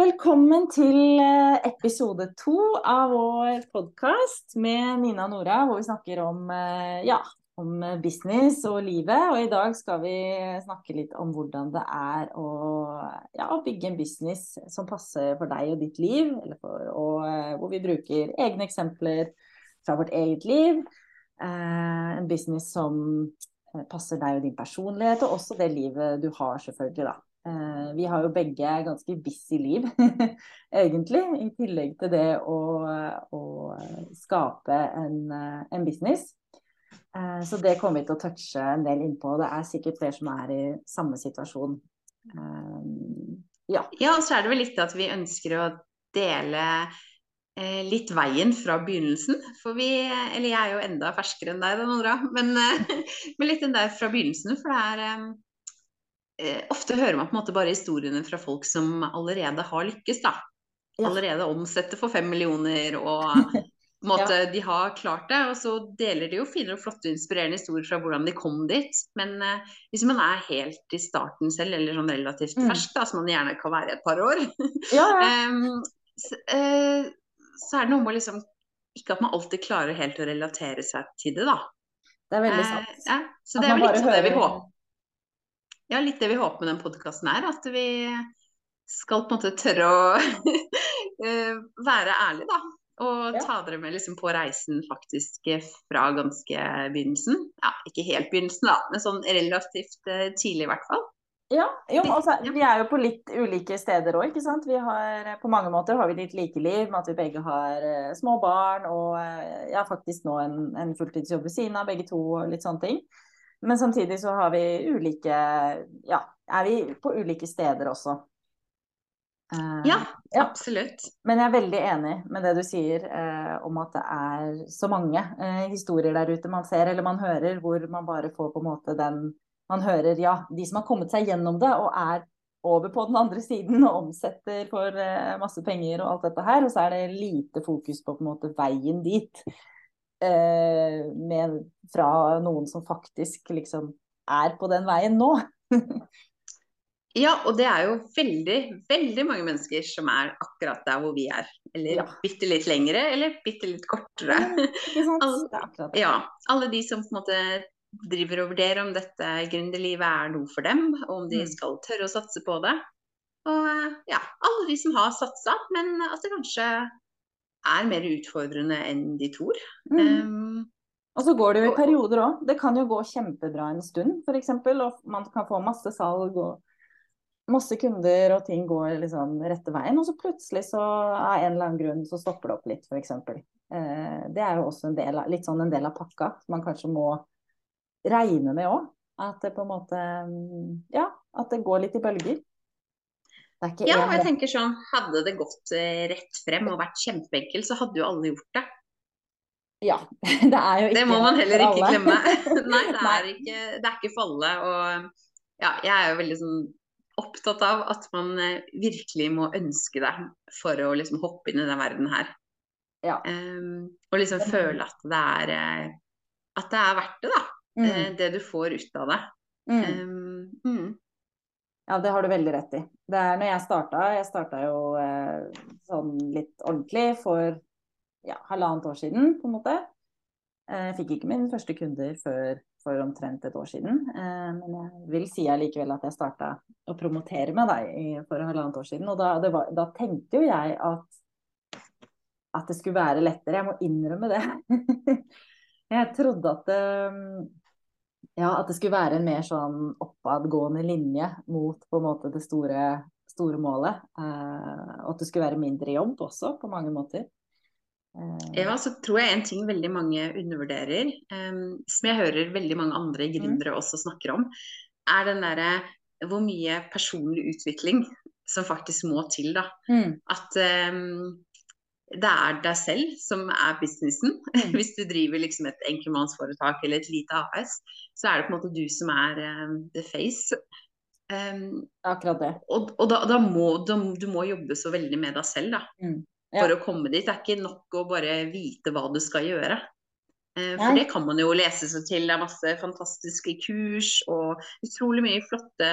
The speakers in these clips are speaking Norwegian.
Velkommen til eh, episode to av vår podkast med Nina og Nora, hvor vi snakker om, eh, ja, om business og livet. Og i dag skal vi snakke litt om hvordan det er å ja, bygge en business som passer for deg og ditt liv. For, og eh, hvor vi bruker egne eksempler fra vårt eget liv. en business som passer deg og din personlighet, og også det livet du har, selvfølgelig. da. Eh, vi har jo begge ganske busy liv, egentlig. I tillegg til det å, å skape en, eh, en, business. Eh, så det kommer vi til å touche en del innpå. Det er sikkert flere som er i samme situasjon. Ja. ja, så er det vel litt at vi ønsker å dele litt veien fra begynnelsen. For vi, eller jeg er jo enda ferskere enn deg, Nora, men, men litt den der fra begynnelsen. For det er ofte hører man på en måte bare historiene fra folk som allerede har lykkes, da. Ja. Allerede omsetter for fem millioner og måte, ja. de har klart det. Og så deler de jo fine og flotte inspirerende historier fra hvordan de kom dit. Men eh, hvis man er helt i starten selv, eller sånn relativt mm. fersk, da, som man gjerne kan være i et par år, ja, um, så, uh, så, er det noe med liksom Ikke at man alltid klarer helt å relatere seg til det, da. Det er veldig sant. Uh, ja, så det er vel litt sånn det vi håper ja, litt det vi håper med den podkasten er. At vi skal på en måte tørre å eh, være ærlige, da. Og ja. ta dere med liksom på reisen faktisk fra ganske begynnelsen. Ja, ikke helt begynnelsen, da, men sånn relativt uh, tidlig i hvert fall. Ja, jo, altså, vi er jo på litt ulike steder òg, ikke sant. Vi har, på mange måter har vi litt like liv med at vi begge har uh, små barn og uh, ja, faktisk nå en, en fulltidsjobb ved siden av, begge to og litt sånne ting. Men samtidig så har vi ulike Ja, er vi på ulike steder også. Uh, ja, ja, absolutt. Men jeg er veldig enig med det du sier uh, om at det er så mange uh, historier der ute man ser eller man hører, hvor man bare får på en måte den Man hører ja, de som har kommet seg gjennom det og er over på den andre siden og omsetter for masse penger og alt dette her, og så er det lite fokus på på en måte veien dit eh, med, fra noen som faktisk liksom er på den veien nå. ja, og det er jo veldig, veldig mange mennesker som er akkurat der hvor vi er. Eller ja. bitte litt lengre, eller bitte litt kortere. Alle, ja, alle de som på en måte driver og vurderer om dette gründerlivet er noe for dem, og om de mm. skal tørre å satse på det. Og ja, alle de som har satsa, men at det kanskje er mer utfordrende enn de tror. Mm. Um, og så går det jo i perioder òg. Det kan jo gå kjempebra en stund, f.eks. Og man kan få masse salg og masse kunder, og ting går liksom rette veien. Og så plutselig, så av en eller annen grunn, så stopper det opp litt, f.eks. Eh, det er jo også en del litt sånn en del av pakka som man kanskje må regne med òg. At det på en måte Ja, at det går litt i bølger ja, og jeg tenker sånn, hadde det gått eh, rett frem og vært kjempeenkelt, så hadde jo alle gjort det. Ja. Det er jo ikke Det må man heller ikke glemme. Nei, det er ikke, det er ikke for alle. Og ja, jeg er jo veldig sånn opptatt av at man eh, virkelig må ønske det for å liksom hoppe inn i den verden her. Ja. Um, og liksom føle at det er eh, at det er verdt det, da. Mm. Det du får ut av det. Mm. Um, mm. Ja, det har du veldig rett i. Det er når jeg starta, jeg starta jo eh, sånn litt ordentlig for ja, halvannet år siden, på en måte. Eh, jeg fikk ikke mine første kunder før for omtrent et år siden. Eh, men jeg vil si allikevel at jeg starta å promotere med deg for halvannet år siden. Og da, var, da tenkte jo jeg at, at det skulle være lettere. Jeg må innrømme det. jeg trodde at det ja, at det skulle være en mer sånn oppadgående linje mot på en måte det store, store målet. Eh, og at det skulle være mindre jobb også, på mange måter. Eh. Ja, så tror jeg en ting veldig mange undervurderer, eh, som jeg hører veldig mange andre mm. gründere mm. også snakker om, er den derre hvor mye personlig utvikling som faktisk må til, da. Mm. At um, det er deg selv som er businessen. Mm. Hvis du driver liksom et enkeltmannsforetak eller et lite AS, så er det på en måte du som er um, the face. Um, Akkurat det. Og, og da, da, må da, du må jobbe så veldig med deg selv da, mm. ja. for å komme dit. Det er ikke nok å bare vite hva du skal gjøre. Uh, for det kan man jo lese seg til. Det er masse fantastiske kurs og utrolig mye flotte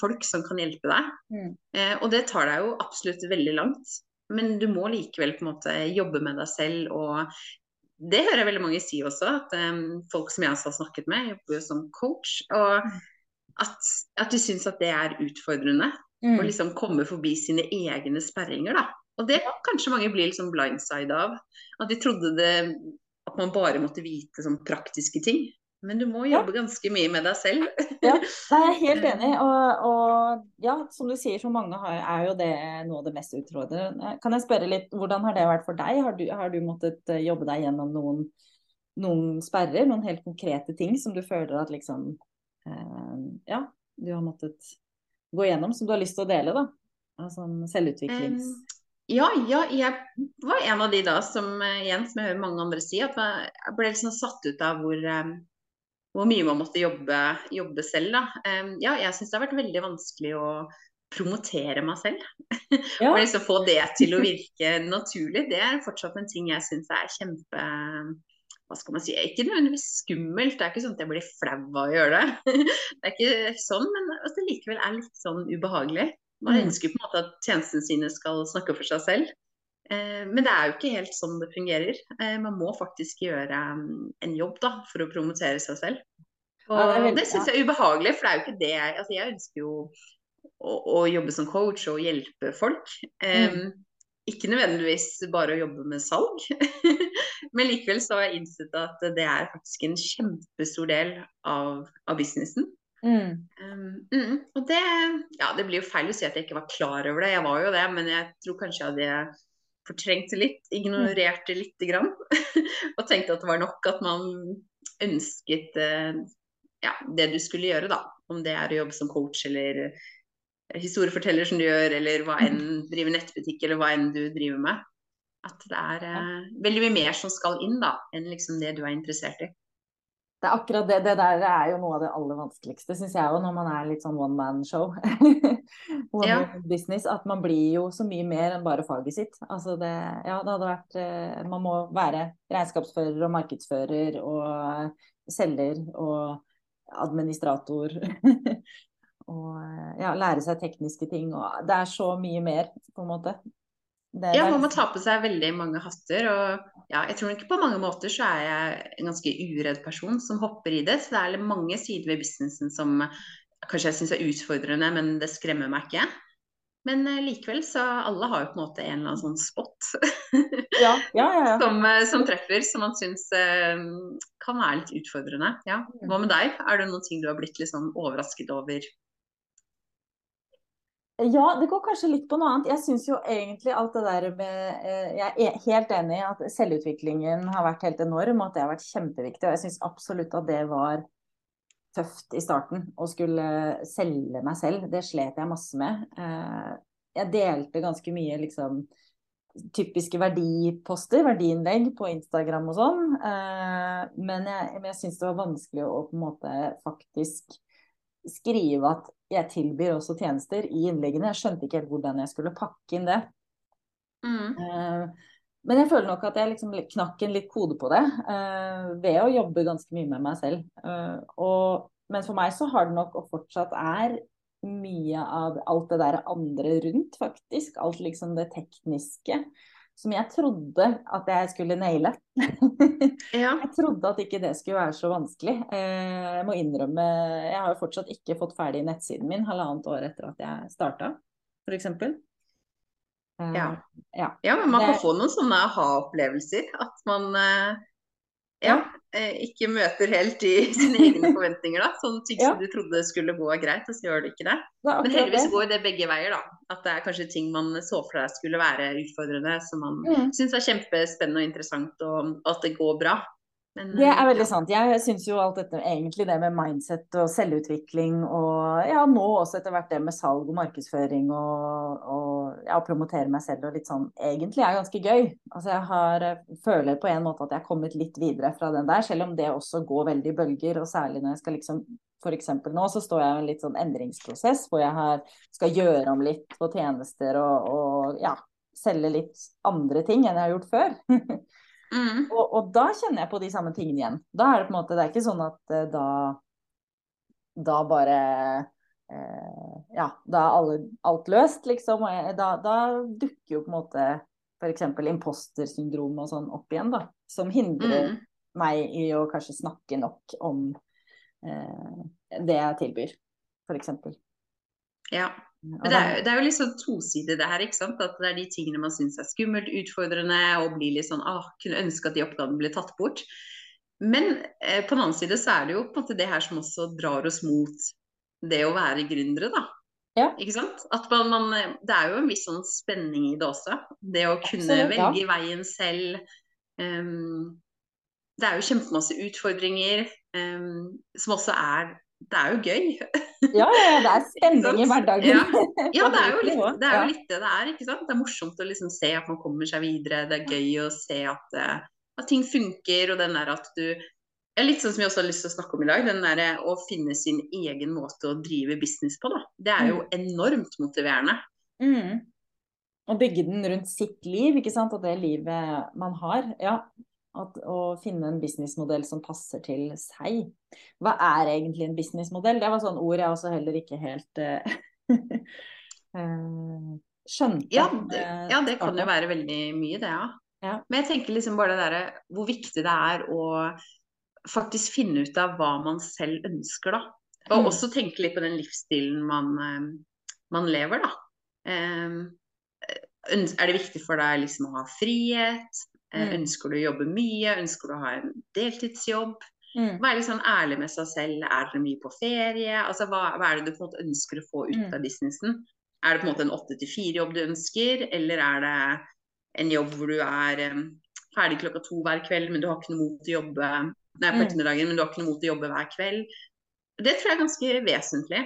folk som kan hjelpe deg. Mm. Uh, og det tar deg jo absolutt veldig langt. Men du må likevel på en måte jobbe med deg selv og det hører jeg veldig mange si også, at um, folk som jeg også har snakket med, jobber jo som coach. Og mm. at, at de syns at det er utfordrende. Mm. Å liksom komme forbi sine egne sperringer, da. Og det kanskje mange bli liksom blindside av. At de trodde det, at man bare måtte vite sånn praktiske ting. Men du må jobbe ja. ganske mye med deg selv. ja, jeg er helt enig. Og, og, ja, som du sier, så mange har, er jo det noe av det mest utfordrende. Kan jeg spørre litt, hvordan har det vært for deg? Har du, har du måttet eh, jobbe deg gjennom noen, noen, sperrer? Noen helt konkrete ting som du føler at liksom eh, Ja, du har måttet gå gjennom, som du har lyst til å dele, da? Altså selvutviklings... Um, ja, ja, jeg var en av de da som eh, igjen, som jeg hører mange andre si, at jeg ble liksom satt ut av hvor hvor mye man måtte jobbe, jobbe selv. Da. Ja, jeg syns det har vært veldig vanskelig å promotere meg selv. Ja. og liksom få det til å virke naturlig. Det er fortsatt en ting jeg syns er kjempe hva skal man si, Ikke nødvendigvis skummelt, det er ikke sånn at jeg blir flau av å gjøre det. det er ikke sånn, men altså, det likevel er litt sånn ubehagelig. Man mm. ønsker på en måte at tjenestene sine skal snakke for seg selv. Eh, men det er jo ikke helt sånn det fungerer. Eh, man må faktisk gjøre mm, en jobb da, for å promotere seg selv. Og ja, det, det syns jeg er ubehagelig, for det er jo ikke det jeg altså Jeg ønsker jo å, å jobbe som coach og hjelpe folk. Mm. ikke nødvendigvis bare å jobbe med salg, men likevel så har jeg innsett at det er faktisk en kjempestor del av, av businessen. Mm. Um, mm, og det, ja, det blir jo feil å si at jeg ikke var klar over det, jeg var jo det, men jeg tror kanskje jeg hadde fortrengte litt, ignorerte lite grann. og tenkte at det var nok at man ønsket eh, ja, det du skulle gjøre, da. Om det er å jobbe som coach eller historieforteller som du gjør, eller hva enn driver nettbutikk, eller hva enn du driver med. At det er eh, veldig mye mer som skal inn da, enn liksom det du er interessert i. Det er akkurat det. Det der er jo noe av det aller vanskeligste, syns jeg òg, når man er litt sånn one man show. one ja. business. At man blir jo så mye mer enn bare faget sitt. Altså det, ja, det hadde vært eh, Man må være regnskapsfører og markedsfører og selger og administrator. og ja, lære seg tekniske ting. Og det er så mye mer, på en måte. Det, ja, man må ta på seg veldig mange hatter. Og ja, jeg tror ikke på mange måter så er jeg en ganske uredd person som hopper i det. Så det er mange sider ved businessen som kanskje jeg syns er utfordrende, men det skremmer meg ikke. Men uh, likevel så alle har jo på en måte en eller annen sånn spot ja, ja, ja, som, uh, som, treffer, som man syns eh, kan være litt utfordrende. Ja. Hva med deg? Er det noen ting du har blitt litt sånn overrasket over ja, det går kanskje litt på noe annet. Jeg syns jo egentlig alt det der med eh, Jeg er helt enig i at selvutviklingen har vært helt enorm, og at det har vært kjempeviktig. Og jeg syns absolutt at det var tøft i starten å skulle selge meg selv. Det slet jeg masse med. Eh, jeg delte ganske mye liksom typiske verdiposter, verdiinnlegg på Instagram og sånn. Eh, men jeg, men jeg syns det var vanskelig å på en måte faktisk skrive at jeg tilbyr også tjenester i innleggene. Jeg skjønte ikke helt hvordan jeg skulle pakke inn det. Mm. Men jeg føler nok at jeg liksom knakk en litt kode på det uh, ved å jobbe ganske mye med meg selv. Uh, og, men for meg så har det nok og fortsatt er mye av alt det der andre rundt, faktisk. Alt liksom det tekniske som jeg trodde at jeg skulle naile. ja. Jeg trodde at ikke det skulle være så vanskelig. Uh, jeg må innrømme Jeg har jo fortsatt ikke fått ferdig nettsiden min halvannet år etter at jeg starta, f.eks. Ja. ja. ja. men man kan få noen sånne aha-opplevelser. At man eh, ja, eh, ikke møter helt i sine egne forventninger. da, Sånne ting som du trodde skulle gå greit, og så gjør det ikke det. det Men heldigvis går det begge veier. da, At det er kanskje ting man så for deg skulle være utfordrende, som man mm. syns er kjempespennende og interessant, og at det går bra. Men, det er eh, veldig ja. sant. Jeg syns jo alt dette, egentlig det med mindset og selvutvikling og ja, nå også etter hvert det med salg og markedsføring og, og ja, promotere meg selv og litt sånn, egentlig er ganske gøy. Altså jeg har, eh, føler på en måte at jeg har kommet litt videre fra den der, selv om det også går veldig i bølger, og særlig når jeg skal liksom F.eks. nå så står jeg i en litt sånn endringsprosess hvor jeg har, skal gjøre om litt på tjenester og, og ja, selge litt andre ting enn jeg har gjort før. Mm. Og, og, da kjenner jeg på de samme tingene igjen. Da er det på en måte, det er ikke sånn at uh, da da bare eh, Ja, da er alle, alt løst, liksom. Og jeg, da, da, dukker jo på en måte f.eks. impostersyndrom og sånn opp igjen, da. Som hindrer mm. meg i å kanskje snakke nok om eh, det jeg tilbyr, f.eks. Ja. Men det er, det er, jo litt sånn tosidig det her, ikke sant. At det er de tingene man syns er skummelt, utfordrende og blir litt sånn ah, kunne ønske at de oppgavene ble tatt bort. Men eh, på den annen side så er det jo på en måte det her som også drar oss mot det å være gründere, da. Ja. Ikke sant? At man, man, det er jo en viss sånn spenning i det også. Det å kunne Absolutt, velge veien selv. Um, det er jo kjempemasse utfordringer um, som også er det er jo gøy. Ja, det er spenning i hverdagen. Ja. ja, det er jo litt det, er jo litt det, det er. ikke sant? Det er morsomt å liksom se at man kommer seg videre. Det er gøy å se at, eh, at ting funker. Og den der at du ja, Litt sånn som vi også har lyst til å snakke om i dag. Den der eh, å finne sin egen måte å drive business på. da. Det er jo mm. enormt motiverende. Mm. Å bygge den rundt sitt liv, ikke sant. Og det livet man har. Ja, at, å finne en businessmodell som passer til seg. Hva er egentlig en businessmodell? Det var sånn ord jeg også heller ikke helt uh, skjønte. Ja det, ja, det kan jo være veldig mye, det, ja. ja. Men jeg tenker liksom bare det derre hvor viktig det er å faktisk finne ut av hva man selv ønsker, da. Og mm. også tenke litt på den livsstilen man, man lever, da. Um, er det viktig for deg liksom å ha frihet? Eh, mm. Ønsker du å jobbe mye? Ønsker du å ha en deltidsjobb? Mm. Være litt sånn ærlig med seg selv. Er dere mye på ferie? Altså, hva, hva, er det du på en måte ønsker å få ut mm. av businessen? Er det på en måte en åtte til fire-jobb du ønsker, eller er det en jobb hvor du er um, ferdig klokka to hver kveld, men du har ikke noe mot å jobbe Nei, på mm. ettermiddagen, men du har ikke noe mot å jobbe hver kveld? Det tror jeg er ganske vesentlig.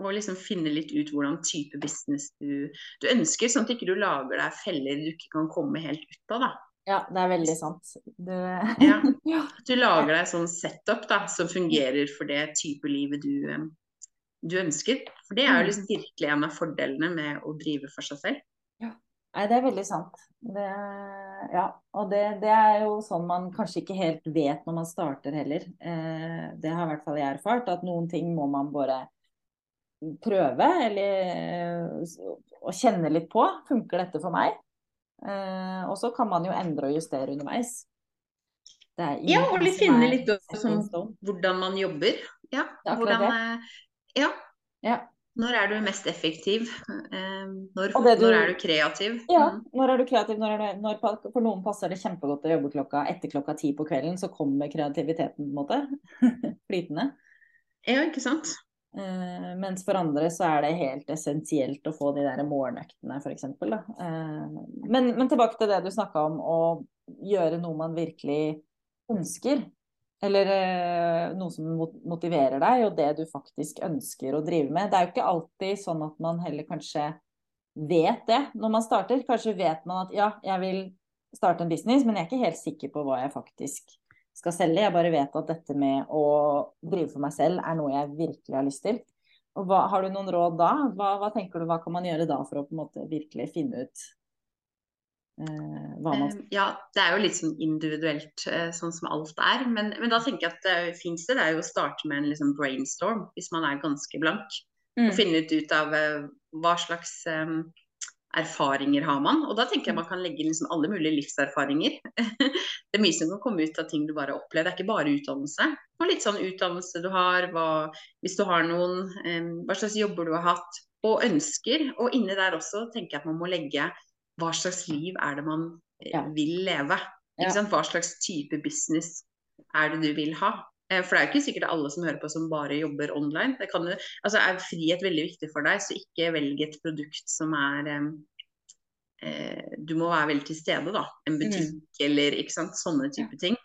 Å liksom finne litt ut hvordan type business du, du ønsker, sånn at du ikke lager deg feller du ikke kan komme helt ut av. da. Ja, det er veldig sant. Du... ja. Du lager deg sånn setup da, som fungerer for det type livet du, du ønsker. For det er jo mm. liksom virkelig en av fordelene med å drive for seg selv. Ja, Nei, det er veldig sant. Det, ja, og det, det, er jo sånn man kanskje ikke helt vet når man starter heller. Eh, det har i hvert fall jeg erfart, at noen ting må man bare prøve eller å kjenne litt på. Funker dette for meg? Eh, og så kan man jo endre og justere underveis. ja, og litt finne litt om hvordan man jobber. Ja, hvordan, eh, ja. ja. Når er du mest effektiv? Eh, når, du, når er du kreativ? Ja, mm. når er du kreativ? Når er du, når, for noen passer det kjempegodt å jobbe klokka etter klokka ti på kvelden, så kommer kreativiteten på en måte flytende. Ja, ikke sant. Uh, mens for andre så er det helt essensielt å få de der morgenøktene, f.eks. Uh, men, men tilbake til det du snakka om, å gjøre noe man virkelig ønsker. Eller uh, noe som motiverer deg, og det du faktisk ønsker å drive med. Det er jo ikke alltid sånn at man heller kanskje vet det når man starter. Kanskje vet man at ja, jeg vil starte en business, men jeg er ikke helt sikker på hva jeg faktisk skal selge. Jeg bare vet at dette med å drive for meg selv er noe jeg virkelig har lyst til. Og hva, Har du noen råd da? Hva, hva, tenker du, hva kan man gjøre da for å på en måte virkelig finne ut eh, hva man skal Ja, det er jo litt sånn individuelt, eh, sånn som alt er. Men, men da tenker jeg at det fins det. Det er jo å starte med en liksom brainstorm hvis man er ganske blank. Mm. Og finne ut, ut av uh, hva slags um, erfaringer har man? Og da tenker jeg man kan legge liksom alle mulige livserfaringer. det er mye som kan komme ut av ting du bare har opplevd. Det er ikke bare utdannelse. Og litt sånn utdannelse du har, hva, hvis du har noen, um, hva slags jobber du har hatt, og ønsker. Og inni der også tenker jeg at man må legge hva slags liv er det man eh, ja. vil leve. Hva slags type business er det du vil ha. Eh, for det er jo ikke sikkert alle som hører på som bare jobber online. Det kan, altså Er frihet veldig viktig for deg, så ikke velg et produkt som er eh, Du må være veldig til stede, da. En mm. butikk mm. eller ikke sant, sånne type ting.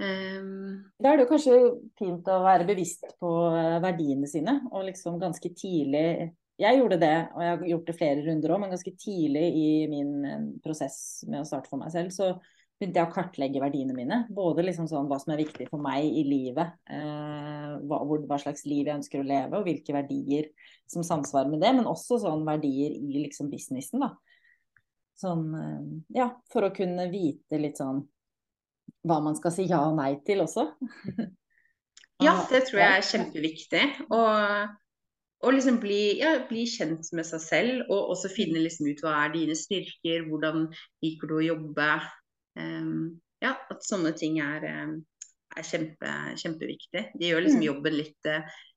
Um, da er det jo kanskje fint å være bevisst på eh, verdiene sine, og liksom ganske tidlig Jeg gjorde det, og jeg har gjort det flere runder òg, men ganske tidlig i min prosess med å starte for meg selv, så begynte jeg å kartlegge verdiene mine. Både liksom sånn hva som er viktig for meg i livet, eh, hva, hva, slags liv jeg ønsker å leve, og hvilke verdier som samsvarer med det. Men også sånn verdier i liksom businessen, da. sånn eh, Ja, for å kunne vite litt sånn hva man skal si ja og nei til også. ja, det tror jeg er kjempeviktig. Og, og liksom bli, ja, bli, kjent med seg selv, og også finne liksom ut hva er dine styrker, hvordan liker du å jobbe. Um, ja, at sånne ting er, er kjempe, kjempeviktig. De gjør liksom mm. jobben litt,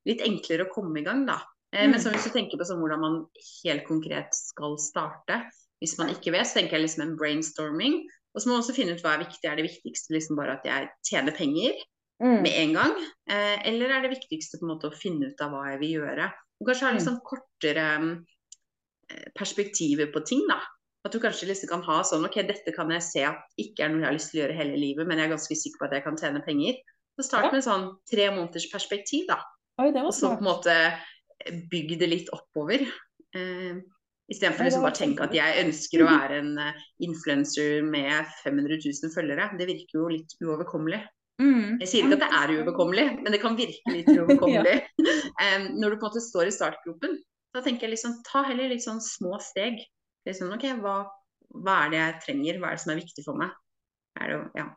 litt enklere å komme i gang, da. Eh, men mm. så hvis du tenker på sånn hvordan man helt konkret skal starte, hvis man ikke vet, så tenker jeg liksom en brainstorming. Og så må man også finne ut hva er viktig. Er det viktigste liksom bare at jeg tjener penger mm. med en gang? Eh, eller er det viktigste på en måte å finne ut av hva jeg vil gjøre? Og kanskje ha litt mm. sånn kortere eh, perspektiver på ting, da. At du kanskje liksom kan ha sånn OK, dette kan jeg se at ikke er noe jeg har lyst til å gjøre hele livet, men jeg er ganske sikker på at jeg kan tjene penger. Så start med sånn tre måneders perspektiv, da. Oi, og så på en måte bygg det litt oppover. Eh, Istedenfor liksom bare tenke at jeg ønsker å være en uh, influenser med 500 000 følgere. Det virker jo litt uoverkommelig. Mm. Jeg sier ikke at det er uoverkommelig, men det kan virke litt uoverkommelig. um, når du på en måte står i startgropen, da tenker jeg liksom ta heller litt sånn små steg. Liksom, ok, hva, hva, er det jeg trenger, hva er det som er viktig for meg? Det, ja.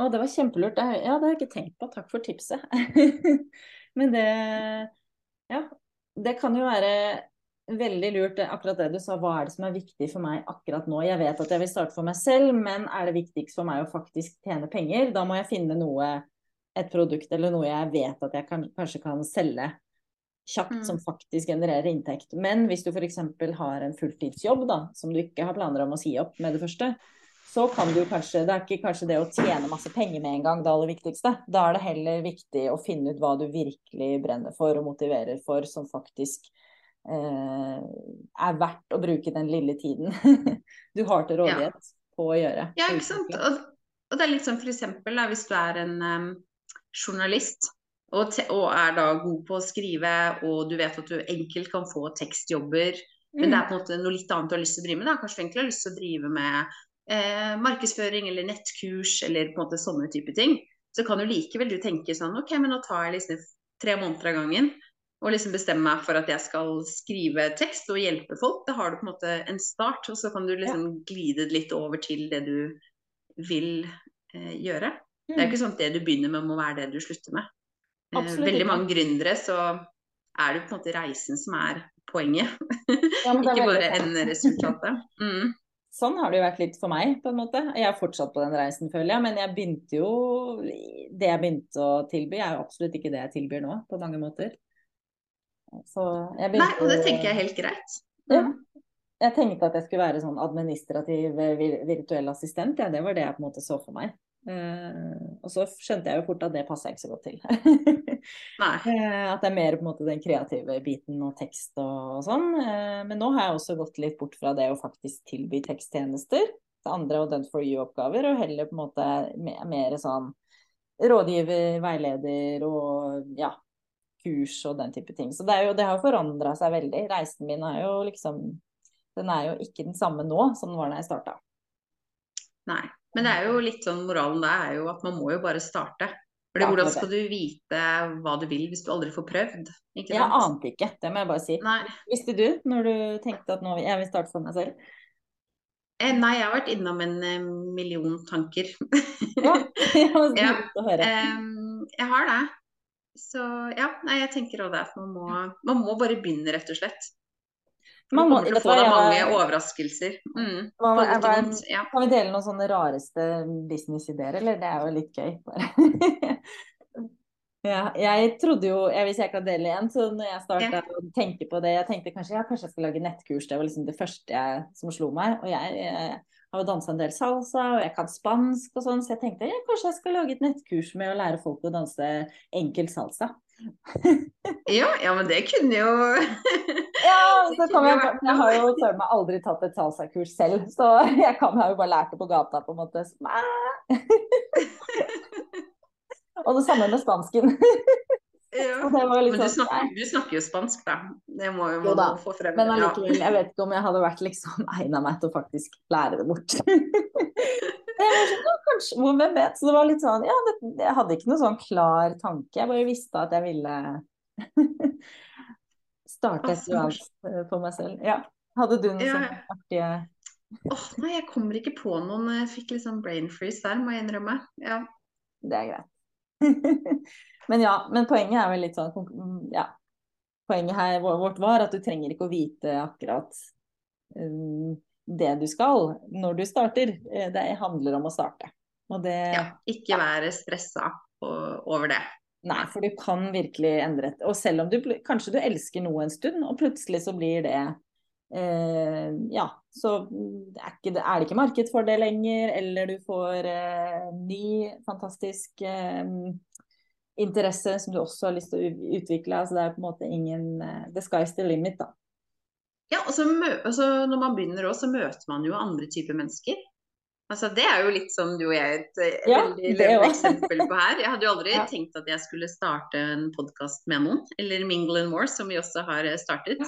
Å, det var kjempelurt. Ja, det har jeg ikke tenkt på. Takk for tipset. men det Ja, det kan jo være veldig lurt akkurat det du sa. Hva er det som er viktig for meg akkurat nå? Jeg vet at jeg vil starte for meg selv, men er det viktigst for meg å faktisk tjene penger? Da må jeg finne noe, et produkt eller noe jeg vet at jeg kan, kanskje kan selge kjapt, mm. som faktisk genererer inntekt. Men hvis du f.eks. har en fulltidsjobb da, som du ikke har planer om å si opp med det første, så kan du kanskje Det er ikke kanskje det å tjene masse penger med en gang det aller viktigste. Da er det heller viktig å finne ut hva du virkelig brenner for og motiverer for, som faktisk eh, er verdt å bruke den lille tiden du har til rådighet ja. på å gjøre. Ja, ikke sant. Og, og det er litt sånn f.eks. hvis du er en um, journalist og, og, er da god på å skrive, og du vet at du enkelt kan få tekstjobber, mm. men det er på en måte noe litt annet du har lyst til å drive med. Da. Kanskje du egentlig har lyst til å drive med eh, markedsføring eller nettkurs eller på en måte sånne type ting. Så kan du likevel du tenke sånn OK, men nå tar jeg liksom tre måneder av gangen og liksom bestemme meg for at jeg skal skrive tekst og hjelpe folk. Da har du på en måte en start, og så kan du liksom ja. glide litt over til det du vil eh, gjøre. Mm. Det er ikke sånn at det du begynner med må være det du slutter med. Eh, veldig mange gründere så er det på en måte reisen som er poenget, ja, ikke bare enderesultatet. Mm. Sånn har det jo vært litt for meg, på en måte. Jeg er fortsatt på den reisen, føler jeg. Men jeg begynte jo Det jeg begynte å tilby, er jo absolutt ikke det jeg tilbyr nå, på mange måter. Nei, og det tenker jeg er helt greit. Ja. Jeg tenkte at jeg skulle være sånn administrativ virtuell assistent. Ja, det var det jeg på en måte så for meg. Uh, og så skjønte jeg jo fort at det passer jeg ikke så godt til. uh, at det er mer på en måte den kreative biten og tekst og, og sånn. Uh, men nå har jeg også gått litt bort fra det å faktisk tilby teksttjenester til andre og done for you-oppgaver, og heller på en måte mer, mer sånn rådgiver, veileder og ja, kurs og den type ting. Så det, jo, det har forandra seg veldig. Reisen min er jo liksom Den er jo ikke den samme nå som den var da jeg starta. Nei. Men det er jo litt sånn moralen der er jo at man må jo bare starte. For ja, hvordan skal du vite hva du vil hvis du aldri får prøvd? jeg ante ikke, det må jeg bare si. Nei. Visste du når du tenkte at nå jeg vil starte for meg selv? Eh, nei, jeg har vært innom en eh, million tanker. ja, jeg, ja. Eh, jeg har det. Så ja, nei, jeg tenker også det at man må, man må bare begynne, rett og slett. Man må, du få deg mange overraskelser. Mm. Man, jeg, jeg, ja. Kan vi dele noen sånne rareste businessideer, eller? Det er jo litt gøy, bare. ja, jeg trodde jo, jeg, Hvis jeg kan dele igjen, så når jeg starta ja. å tenke på det Jeg tenkte kanskje, ja, kanskje jeg skal lage nettkurs. Det var liksom det første jeg, som slo meg. Og jeg, jeg har jo dansa en del salsa, og jeg kan spansk og sånn, så jeg tenkte ja, kanskje jeg skal lage et nettkurs med å lære folk å danse enkel salsa. ja, ja, men det kunne jo Ja, så kom jeg, jeg har jo søren meg aldri tatt et salsakurs selv, så jeg kan ha jo bare lært det på gata, på en måte. og det samme med spansken. Ja. Men du sånn, snakker, du snakker, jo spansk, da. Det må jo, jo da, få frem. Men allikevel, jeg vet ikke om jeg hadde vært liksom egna meg til å faktisk lære det bort. Kanskje, hvem vet. Så det var litt sånn Ja, det, jeg hadde ikke noe sånn klar tanke. Jeg bare visste at jeg ville starte et eller annet for meg selv. Ja. Hadde du noen ja. sånne artige Åh, nei, jeg kommer ikke på noen. Jeg fikk litt sånn brain freeze der, må jeg innrømme. Ja. Det er greit. men ja, men poenget er vel litt sånn Ja. Poenget her vårt var at du trenger ikke å vite akkurat um, det du skal når du starter. Eh, det handler om å starte. Det, ja, ikke være stressa over det. Nei, for du kan virkelig endre det. Og selv om du kanskje du elsker noe en stund, og plutselig så blir det eh, Ja, så er, ikke, er, det ikke marked for det lenger, eller du får eh, ny, fantastisk eh, interesse som du også har lyst til å utvikle. Altså det er på en måte ingen eh, The sky's the limit, da. Ja, og så altså, når man begynner òg, så møter man jo andre typer mennesker. Altså, det er jo litt som du og jeg et eh, ja, veldig levende eksempel på her. Jeg hadde jo aldri ja. tenkt at jeg skulle starte en podkast med noen, eller Mingle and More, som vi også har eh, startet.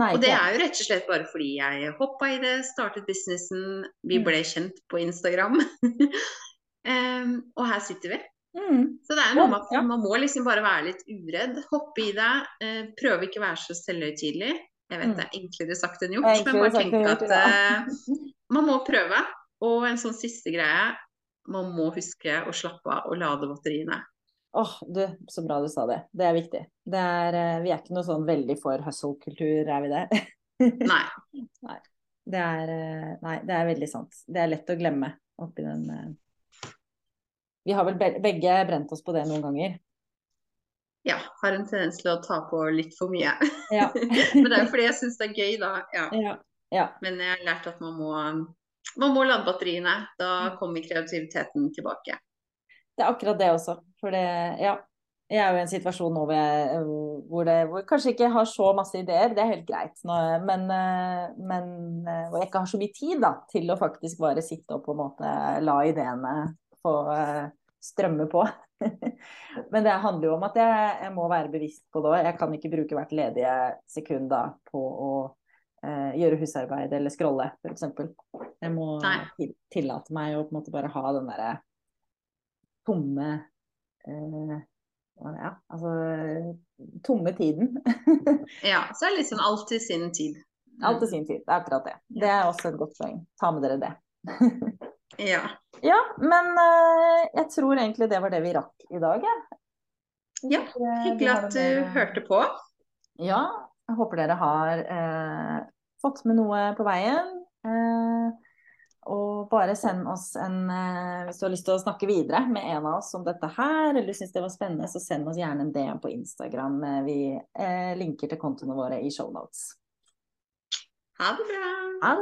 Nei, og det er jo rett og slett bare fordi jeg hoppa i det, startet businessen, vi mm. ble kjent på Instagram. um, og her sitter vi. Mm. Så det er noe med at man må liksom bare være litt uredd, hoppe i det, uh, prøve ikke å være så selvhøytidelig. Jeg vet mm. det er enklere sagt enn gjort, men bare tenk at uh, man må prøve. Og en sånn siste greie, man må huske å slappe av og lade batteriene. Åh, oh, du, så bra du sa det. Det er viktig. Det er, eh, vi er ikke noe sånn veldig for hustle-kultur, er vi det? Nei. nei. Det er, eh, nei, det er veldig sant. Det er lett å glemme oppi den. Vi har vel begge brent oss på det noen ganger. Ja, har en tendens til å ta på litt for mye. Ja. Men det er jo fordi jeg syns det er gøy, da. Ja. Ja. Men jeg har lært at man må man må lade batteriene. Da mm. kommer kreativiteten tilbake. Det er akkurat det også. For det, ja. Jeg er jo i en situasjon nå hvor jeg, hvor, det, hvor jeg kanskje ikke har så masse ideer, det er helt greit. Nå, men, men hvor jeg ikke har så mye tid da, til å faktisk bare sitte og på en måte la ideene få strømme på. men det handler jo om at jeg, jeg må være bevisst på det. Jeg kan ikke bruke hvert ledige sekund da på å eh, gjøre husarbeid eller scrolle, f.eks. Jeg må til, tillate meg å på en måte bare ha den derre tomme eh, ja, altså tomme tiden. ja, så er det liksom alt til sin tid. Alt til sin tid, det er akkurat det. Det er også et godt poeng. Ta med dere det. ja. Ja, men uh, jeg tror egentlig det var det vi rakk i dag, jeg. Ja, hyggelig at du hørte på. Ja, jeg håper dere har eh, fått med noe på veien. Eh, og bare send oss en eh, Hvis du har lyst til å snakke videre med en av oss om dette her, eller syns det var spennende, så send oss gjerne en DM på Instagram. Eh, vi eh, linker til kontoene våre i shownotes. Ha det bra. Ha det.